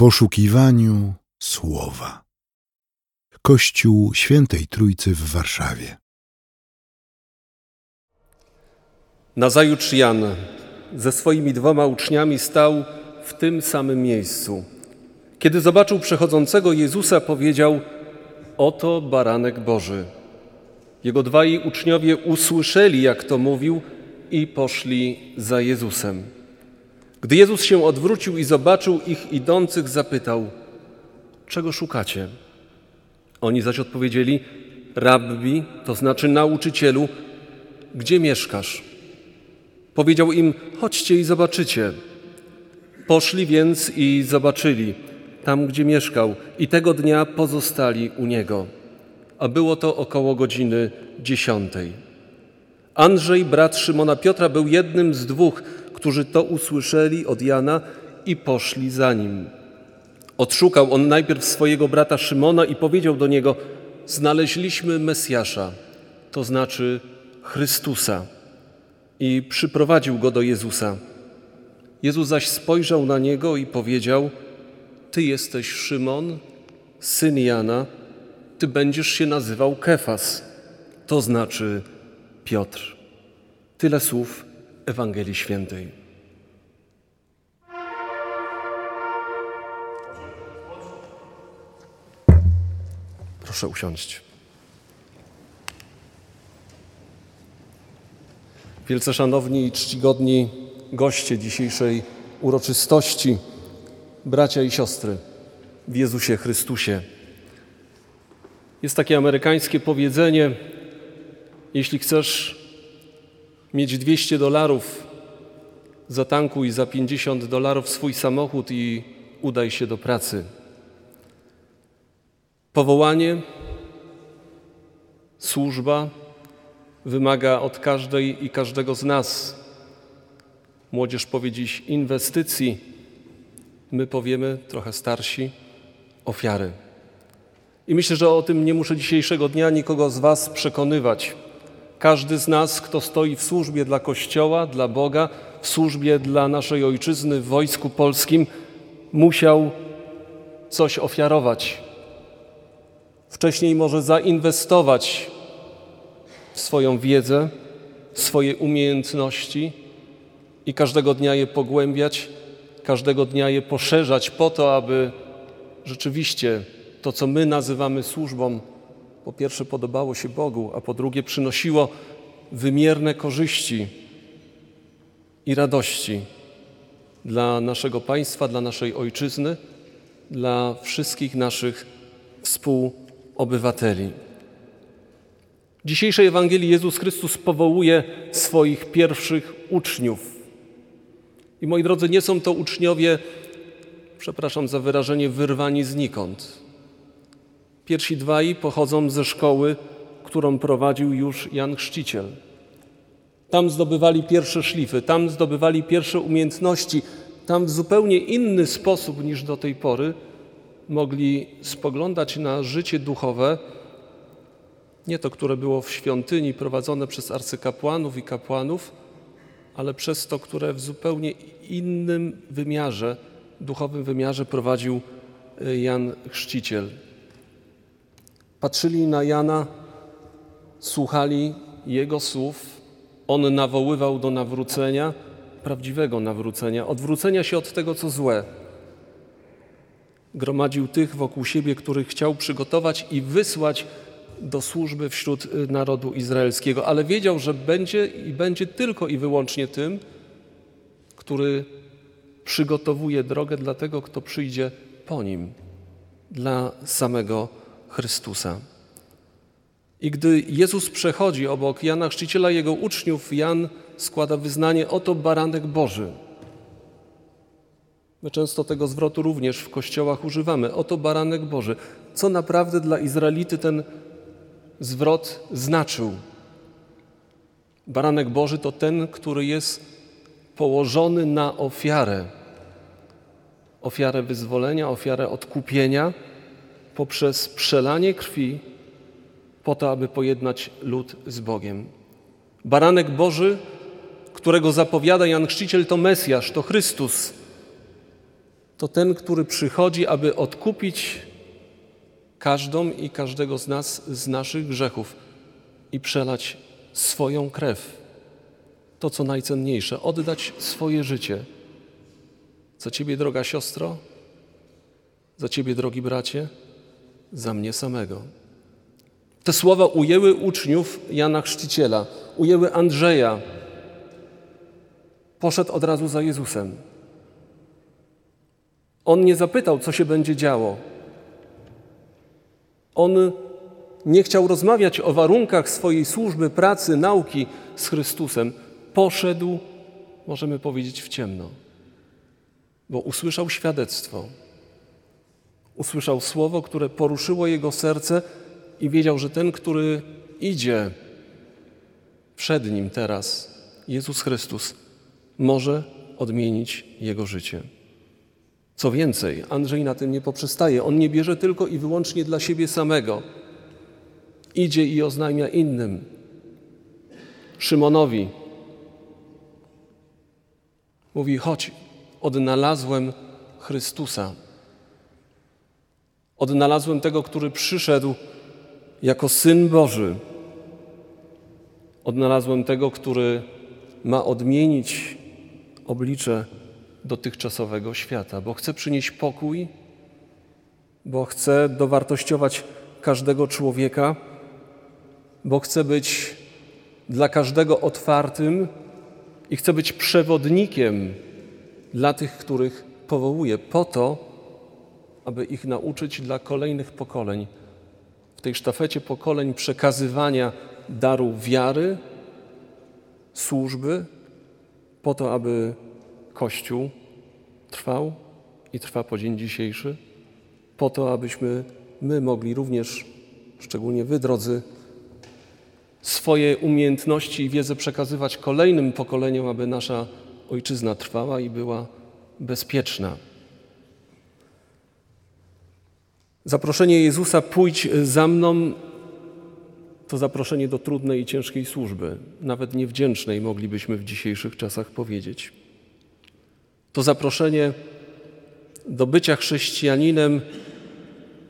poszukiwaniu słowa. Kościół Świętej Trójcy w Warszawie. Nazajutrz Jan ze swoimi dwoma uczniami stał w tym samym miejscu. Kiedy zobaczył przechodzącego Jezusa, powiedział: Oto baranek Boży. Jego dwaj uczniowie usłyszeli, jak to mówił, i poszli za Jezusem. Gdy Jezus się odwrócił i zobaczył ich idących, zapytał: Czego szukacie? Oni zaś odpowiedzieli: Rabbi, to znaczy nauczycielu, gdzie mieszkasz? Powiedział im: Chodźcie i zobaczycie. Poszli więc i zobaczyli tam, gdzie mieszkał, i tego dnia pozostali u niego. A było to około godziny dziesiątej. Andrzej, brat Szymona Piotra, był jednym z dwóch, którzy to usłyszeli od Jana i poszli za nim. Odszukał on najpierw swojego brata Szymona i powiedział do niego: Znaleźliśmy Mesjasza, to znaczy Chrystusa. I przyprowadził go do Jezusa. Jezus zaś spojrzał na niego i powiedział: Ty jesteś Szymon, syn Jana, ty będziesz się nazywał Kefas, to znaczy Piotr. Tyle słów Ewangelii Świętej. Proszę usiąść. Wielce szanowni i czcigodni goście dzisiejszej uroczystości, bracia i siostry w Jezusie Chrystusie. Jest takie amerykańskie powiedzenie: jeśli chcesz mieć 200 dolarów, zatankuj za 50 dolarów swój samochód i udaj się do pracy. Powołanie, służba wymaga od każdej i każdego z nas. Młodzież powie dziś inwestycji, my powiemy, trochę starsi, ofiary. I myślę, że o tym nie muszę dzisiejszego dnia nikogo z Was przekonywać. Każdy z nas, kto stoi w służbie dla Kościoła, dla Boga, w służbie dla naszej ojczyzny w Wojsku Polskim, musiał coś ofiarować. Wcześniej może zainwestować w swoją wiedzę, swoje umiejętności i każdego dnia je pogłębiać, każdego dnia je poszerzać po to, aby rzeczywiście to, co my nazywamy służbą, po pierwsze podobało się Bogu, a po drugie przynosiło wymierne korzyści i radości dla naszego państwa, dla naszej ojczyzny, dla wszystkich naszych współobywateli. W dzisiejszej Ewangelii Jezus Chrystus powołuje swoich pierwszych uczniów. I moi drodzy, nie są to uczniowie, przepraszam za wyrażenie, wyrwani znikąd. Pierwsi dwaj pochodzą ze szkoły, którą prowadził już Jan Chrzciciel. Tam zdobywali pierwsze szlify, tam zdobywali pierwsze umiejętności, tam w zupełnie inny sposób niż do tej pory mogli spoglądać na życie duchowe, nie to, które było w świątyni prowadzone przez arcykapłanów i kapłanów, ale przez to, które w zupełnie innym wymiarze, duchowym wymiarze prowadził y, Jan Chrzciciel. Patrzyli na Jana, słuchali jego słów. On nawoływał do nawrócenia, prawdziwego nawrócenia, odwrócenia się od tego, co złe. Gromadził tych wokół siebie, których chciał przygotować i wysłać do służby wśród y, narodu izraelskiego, ale wiedział, że będzie i będzie tylko i wyłącznie tym, który przygotowuje drogę dla tego, kto przyjdzie po nim, dla samego Chrystusa. I gdy Jezus przechodzi obok Jana Chrzciciela, jego uczniów, Jan składa wyznanie: Oto baranek Boży. My często tego zwrotu również w kościołach używamy. Oto baranek Boży. Co naprawdę dla Izraelity ten zwrot znaczył? Baranek Boży to ten, który jest położony na ofiarę. Ofiarę wyzwolenia, ofiarę odkupienia poprzez przelanie krwi po to, aby pojednać lud z Bogiem. Baranek Boży, którego zapowiada Jan Chrzciciel, to Mesjasz, to Chrystus. to ten, który przychodzi, aby odkupić każdą i każdego z nas z naszych grzechów i przelać swoją krew. To, co najcenniejsze, oddać swoje życie. Za Ciebie, droga siostro, za Ciebie, drogi bracie, za mnie samego. Te słowa ujęły uczniów Jana Chrzciciela, ujęły Andrzeja. Poszedł od razu za Jezusem. On nie zapytał, co się będzie działo. On nie chciał rozmawiać o warunkach swojej służby, pracy, nauki z Chrystusem. Poszedł, możemy powiedzieć, w ciemno, bo usłyszał świadectwo. Usłyszał słowo, które poruszyło jego serce i wiedział, że ten, który idzie przed nim teraz, Jezus Chrystus, może odmienić jego życie. Co więcej, Andrzej na tym nie poprzestaje. On nie bierze tylko i wyłącznie dla siebie samego. Idzie i oznajmia innym. Szymonowi mówi: Chodź, odnalazłem Chrystusa. Odnalazłem tego, który przyszedł jako syn Boży. Odnalazłem tego, który ma odmienić oblicze dotychczasowego świata, bo chce przynieść pokój, bo chce dowartościować każdego człowieka, bo chce być dla każdego otwartym i chce być przewodnikiem dla tych, których powołuje, po to, aby ich nauczyć dla kolejnych pokoleń. W tej sztafecie pokoleń przekazywania daru wiary, służby, po to, aby Kościół trwał i trwa po dzień dzisiejszy, po to, abyśmy my mogli również, szczególnie wy, drodzy, swoje umiejętności i wiedzę przekazywać kolejnym pokoleniom, aby nasza ojczyzna trwała i była bezpieczna. Zaproszenie Jezusa pójdź za mną to zaproszenie do trudnej i ciężkiej służby, nawet niewdzięcznej moglibyśmy w dzisiejszych czasach powiedzieć. To zaproszenie do bycia chrześcijaninem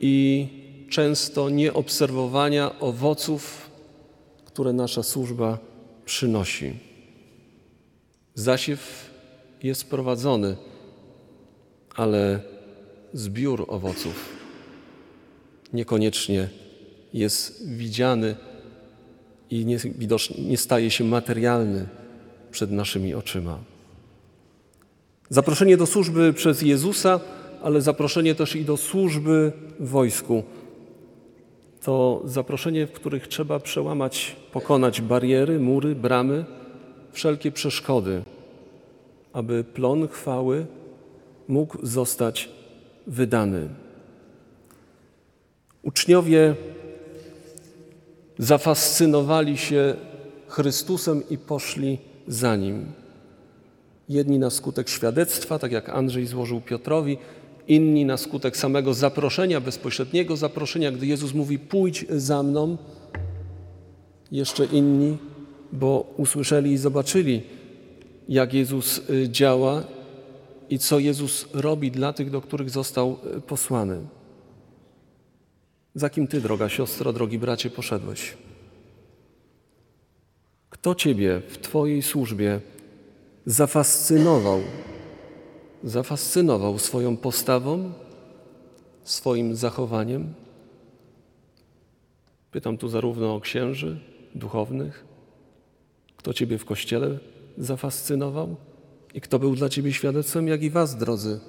i często nieobserwowania owoców, które nasza służba przynosi. Zasiew jest prowadzony, ale zbiór owoców niekoniecznie jest widziany i nie, nie staje się materialny przed naszymi oczyma. Zaproszenie do służby przez Jezusa, ale zaproszenie też i do służby w wojsku. To zaproszenie, w których trzeba przełamać, pokonać bariery, mury, bramy, wszelkie przeszkody, aby plon chwały mógł zostać wydany. Uczniowie zafascynowali się Chrystusem i poszli za Nim. Jedni na skutek świadectwa, tak jak Andrzej złożył Piotrowi, inni na skutek samego zaproszenia, bezpośredniego zaproszenia, gdy Jezus mówi: Pójdź za mną. Jeszcze inni, bo usłyszeli i zobaczyli, jak Jezus y, działa i co Jezus robi dla tych, do których został y, posłany. Za kim Ty, droga siostro, drogi bracie, poszedłeś? Kto Ciebie w Twojej służbie zafascynował? Zafascynował swoją postawą, swoim zachowaniem? Pytam tu zarówno o księży duchownych, kto Ciebie w kościele zafascynował i kto był dla Ciebie świadectwem, jak i Was, drodzy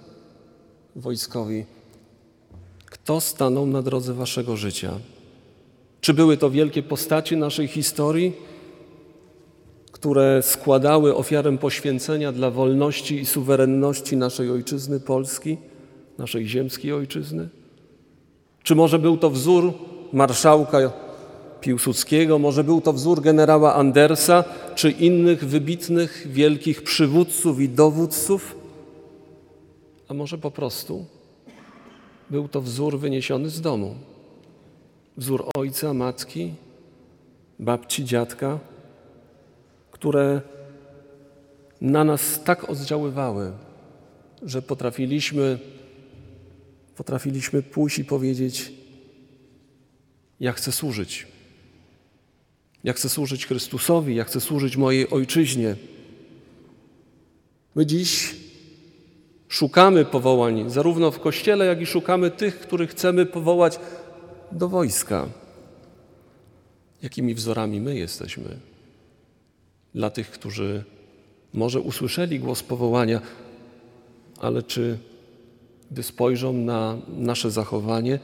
wojskowi kto stanął na drodze waszego życia? Czy były to wielkie postaci naszej historii, które składały ofiarę poświęcenia dla wolności i suwerenności naszej ojczyzny Polski, naszej ziemskiej ojczyzny? Czy może był to wzór marszałka Piłsudskiego, może był to wzór generała Andersa, czy innych wybitnych, wielkich przywódców i dowódców? A może po prostu był to wzór wyniesiony z domu. Wzór ojca, matki, babci, dziadka, które na nas tak oddziaływały, że potrafiliśmy, potrafiliśmy pójść i powiedzieć: Ja chcę służyć. Ja chcę służyć Chrystusowi, ja chcę służyć mojej ojczyźnie. My dziś szukamy powołań, zarówno w kościele, jak i szukamy tych, których chcemy powołać do wojska. Jakimi wzorami my jesteśmy? Dla tych, którzy może usłyszeli głos powołania, ale czy gdy spojrzą na nasze zachowanie,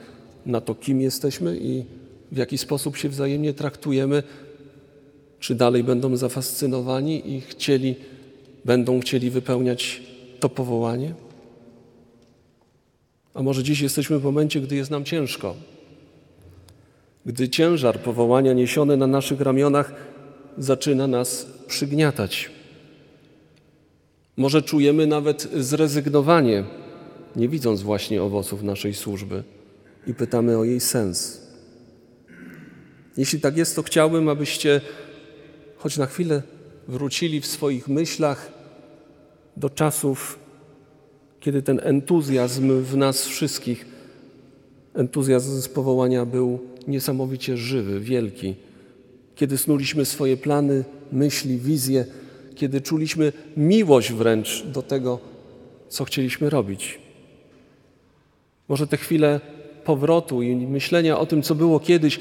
na to, kim jesteśmy i w jaki sposób się wzajemnie traktujemy, czy dalej będą zafascynowani i chcieli, będą chcieli wypełniać to powołanie? A może dziś jesteśmy w momencie, gdy jest nam ciężko, gdy ciężar powołania niesiony na naszych ramionach zaczyna nas przygniatać. Może czujemy nawet zrezygnowanie, nie widząc właśnie owoców naszej służby i pytamy o jej sens. Jeśli tak jest, to chciałbym, abyście choć na chwilę wrócili w swoich myślach do czasów, kiedy ten entuzjazm w nas wszystkich, entuzjazm z powołania był niesamowicie żywy, wielki. Kiedy snuliśmy swoje plany, myśli, wizje, kiedy czuliśmy miłość wręcz do tego, co chcieliśmy robić. Może te chwile powrotu i myślenia o tym, co było kiedyś,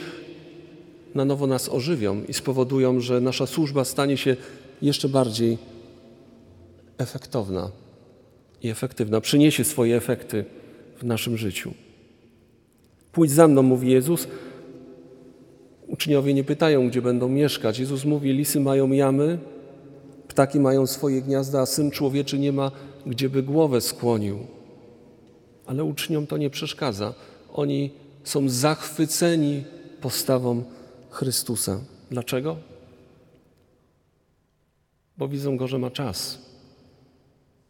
na nowo nas ożywią i spowodują, że nasza służba stanie się jeszcze bardziej efektowna i efektywna, przyniesie swoje efekty w naszym życiu. Pójdź za mną, mówi Jezus. Uczniowie nie pytają, gdzie będą mieszkać. Jezus mówi: Lisy mają jamy, ptaki mają swoje gniazda, a syn człowieczy nie ma, gdzie by głowę skłonił. Ale uczniom to nie przeszkadza. Oni są zachwyceni postawą Chrystusa. Dlaczego? Bo widzą go, że ma czas.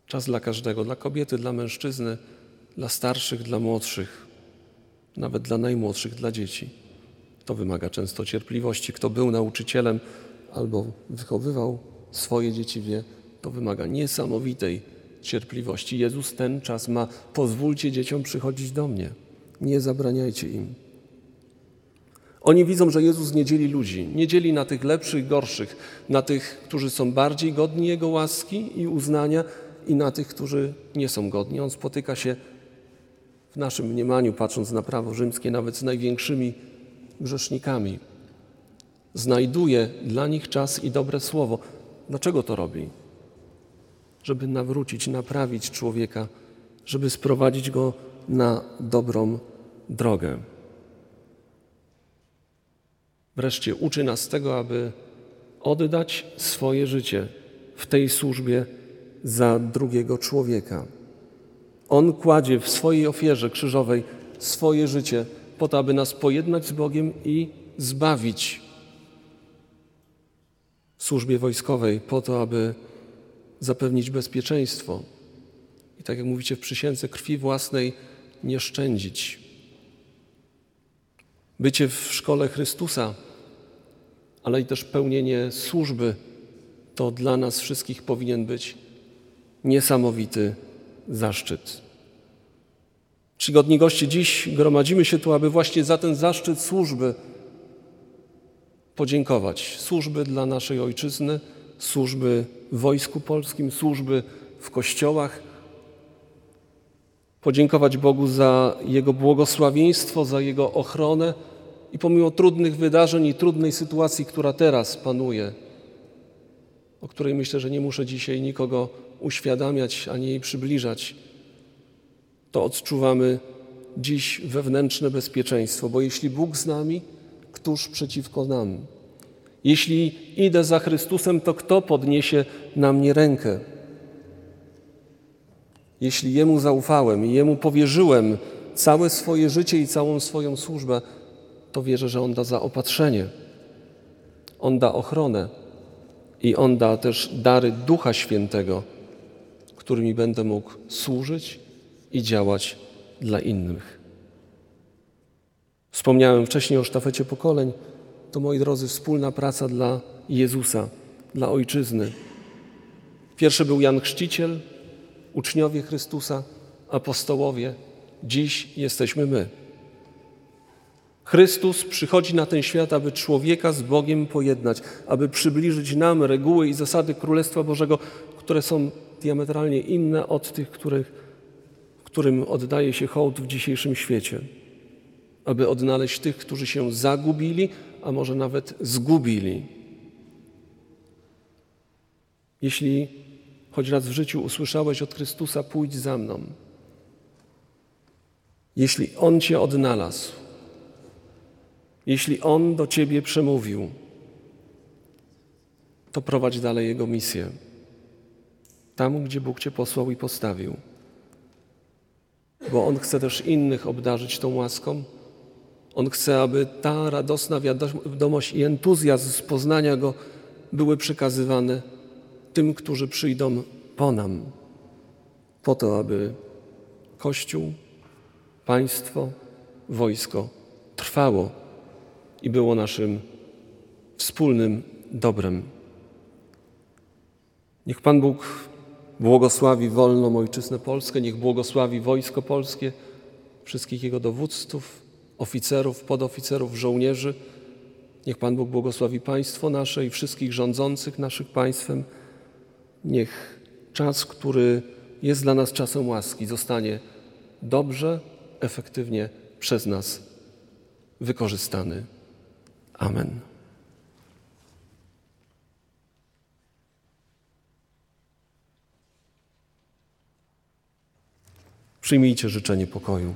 Czas dla każdego, dla kobiety, dla mężczyzny, dla starszych, dla młodszych, nawet dla najmłodszych, dla dzieci. To wymaga często cierpliwości. Kto był nauczycielem albo wychowywał swoje dzieci, wie, to wymaga niesamowitej cierpliwości. Jezus ten czas ma. Pozwólcie dzieciom przychodzić do mnie. Nie zabraniajcie im. Oni widzą, że Jezus nie dzieli ludzi, nie dzieli na tych lepszych, gorszych, na tych, którzy są bardziej godni Jego łaski i uznania i na tych, którzy nie są godni. On spotyka się w naszym mniemaniu, patrząc na prawo rzymskie, nawet z największymi grzesznikami. Znajduje dla nich czas i dobre słowo. Dlaczego to robi? Żeby nawrócić, naprawić człowieka, żeby sprowadzić go na dobrą drogę. Wreszcie uczy nas tego, aby oddać swoje życie w tej służbie za drugiego człowieka. On kładzie w swojej ofierze krzyżowej swoje życie po to, aby nas pojednać z Bogiem i zbawić w służbie wojskowej, po to, aby zapewnić bezpieczeństwo. I tak jak mówicie w przysiędze, krwi własnej nie szczędzić. Bycie w szkole Chrystusa ale i też pełnienie służby to dla nas wszystkich powinien być niesamowity zaszczyt. Czcigodni goście, dziś gromadzimy się tu, aby właśnie za ten zaszczyt służby podziękować. Służby dla naszej ojczyzny, służby w Wojsku Polskim, służby w kościołach. Podziękować Bogu za Jego błogosławieństwo, za Jego ochronę i pomimo trudnych wydarzeń i trudnej sytuacji, która teraz panuje, o której myślę, że nie muszę dzisiaj nikogo uświadamiać ani jej przybliżać, to odczuwamy dziś wewnętrzne bezpieczeństwo, bo jeśli Bóg z nami, któż przeciwko nam? Jeśli idę za Chrystusem, to kto podniesie na mnie rękę? Jeśli Jemu zaufałem i Jemu powierzyłem całe swoje życie i całą swoją służbę, to wierzę, że On da zaopatrzenie, On da ochronę i On da też dary Ducha Świętego, którymi będę mógł służyć i działać dla innych. Wspomniałem wcześniej o sztafecie pokoleń. To, moi drodzy, wspólna praca dla Jezusa, dla Ojczyzny. Pierwszy był Jan Chrzciciel, uczniowie Chrystusa, apostołowie, dziś jesteśmy my. Chrystus przychodzi na ten świat, aby człowieka z Bogiem pojednać, aby przybliżyć nam reguły i zasady Królestwa Bożego, które są diametralnie inne od tych, których, którym oddaje się hołd w dzisiejszym świecie. Aby odnaleźć tych, którzy się zagubili, a może nawet zgubili. Jeśli choć raz w życiu usłyszałeś od Chrystusa, pójdź za mną. Jeśli On Cię odnalazł, jeśli On do Ciebie przemówił, to prowadź dalej Jego misję. Tam, gdzie Bóg Cię posłał i postawił. Bo On chce też innych obdarzyć tą łaską. On chce, aby ta radosna wiadomość i entuzjazm z poznania Go były przekazywane tym, którzy przyjdą po nam, po to, aby Kościół, państwo, wojsko trwało i było naszym wspólnym dobrem. Niech Pan Bóg błogosławi wolną Ojczyznę Polskę, niech błogosławi Wojsko Polskie, wszystkich jego dowódców, oficerów, podoficerów, żołnierzy. Niech Pan Bóg błogosławi państwo nasze i wszystkich rządzących naszym państwem. Niech czas, który jest dla nas czasem łaski, zostanie dobrze, efektywnie przez nas wykorzystany. Amen. Przyjmijcie życzenie pokoju.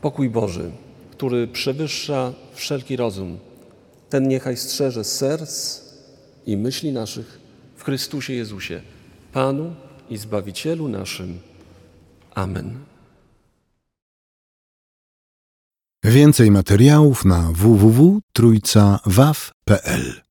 Pokój Boży, który przewyższa wszelki rozum, ten niechaj strzeże serc i myśli naszych w Chrystusie Jezusie, Panu i Zbawicielu naszym. Amen. Więcej materiałów na www.trójcawaw.pl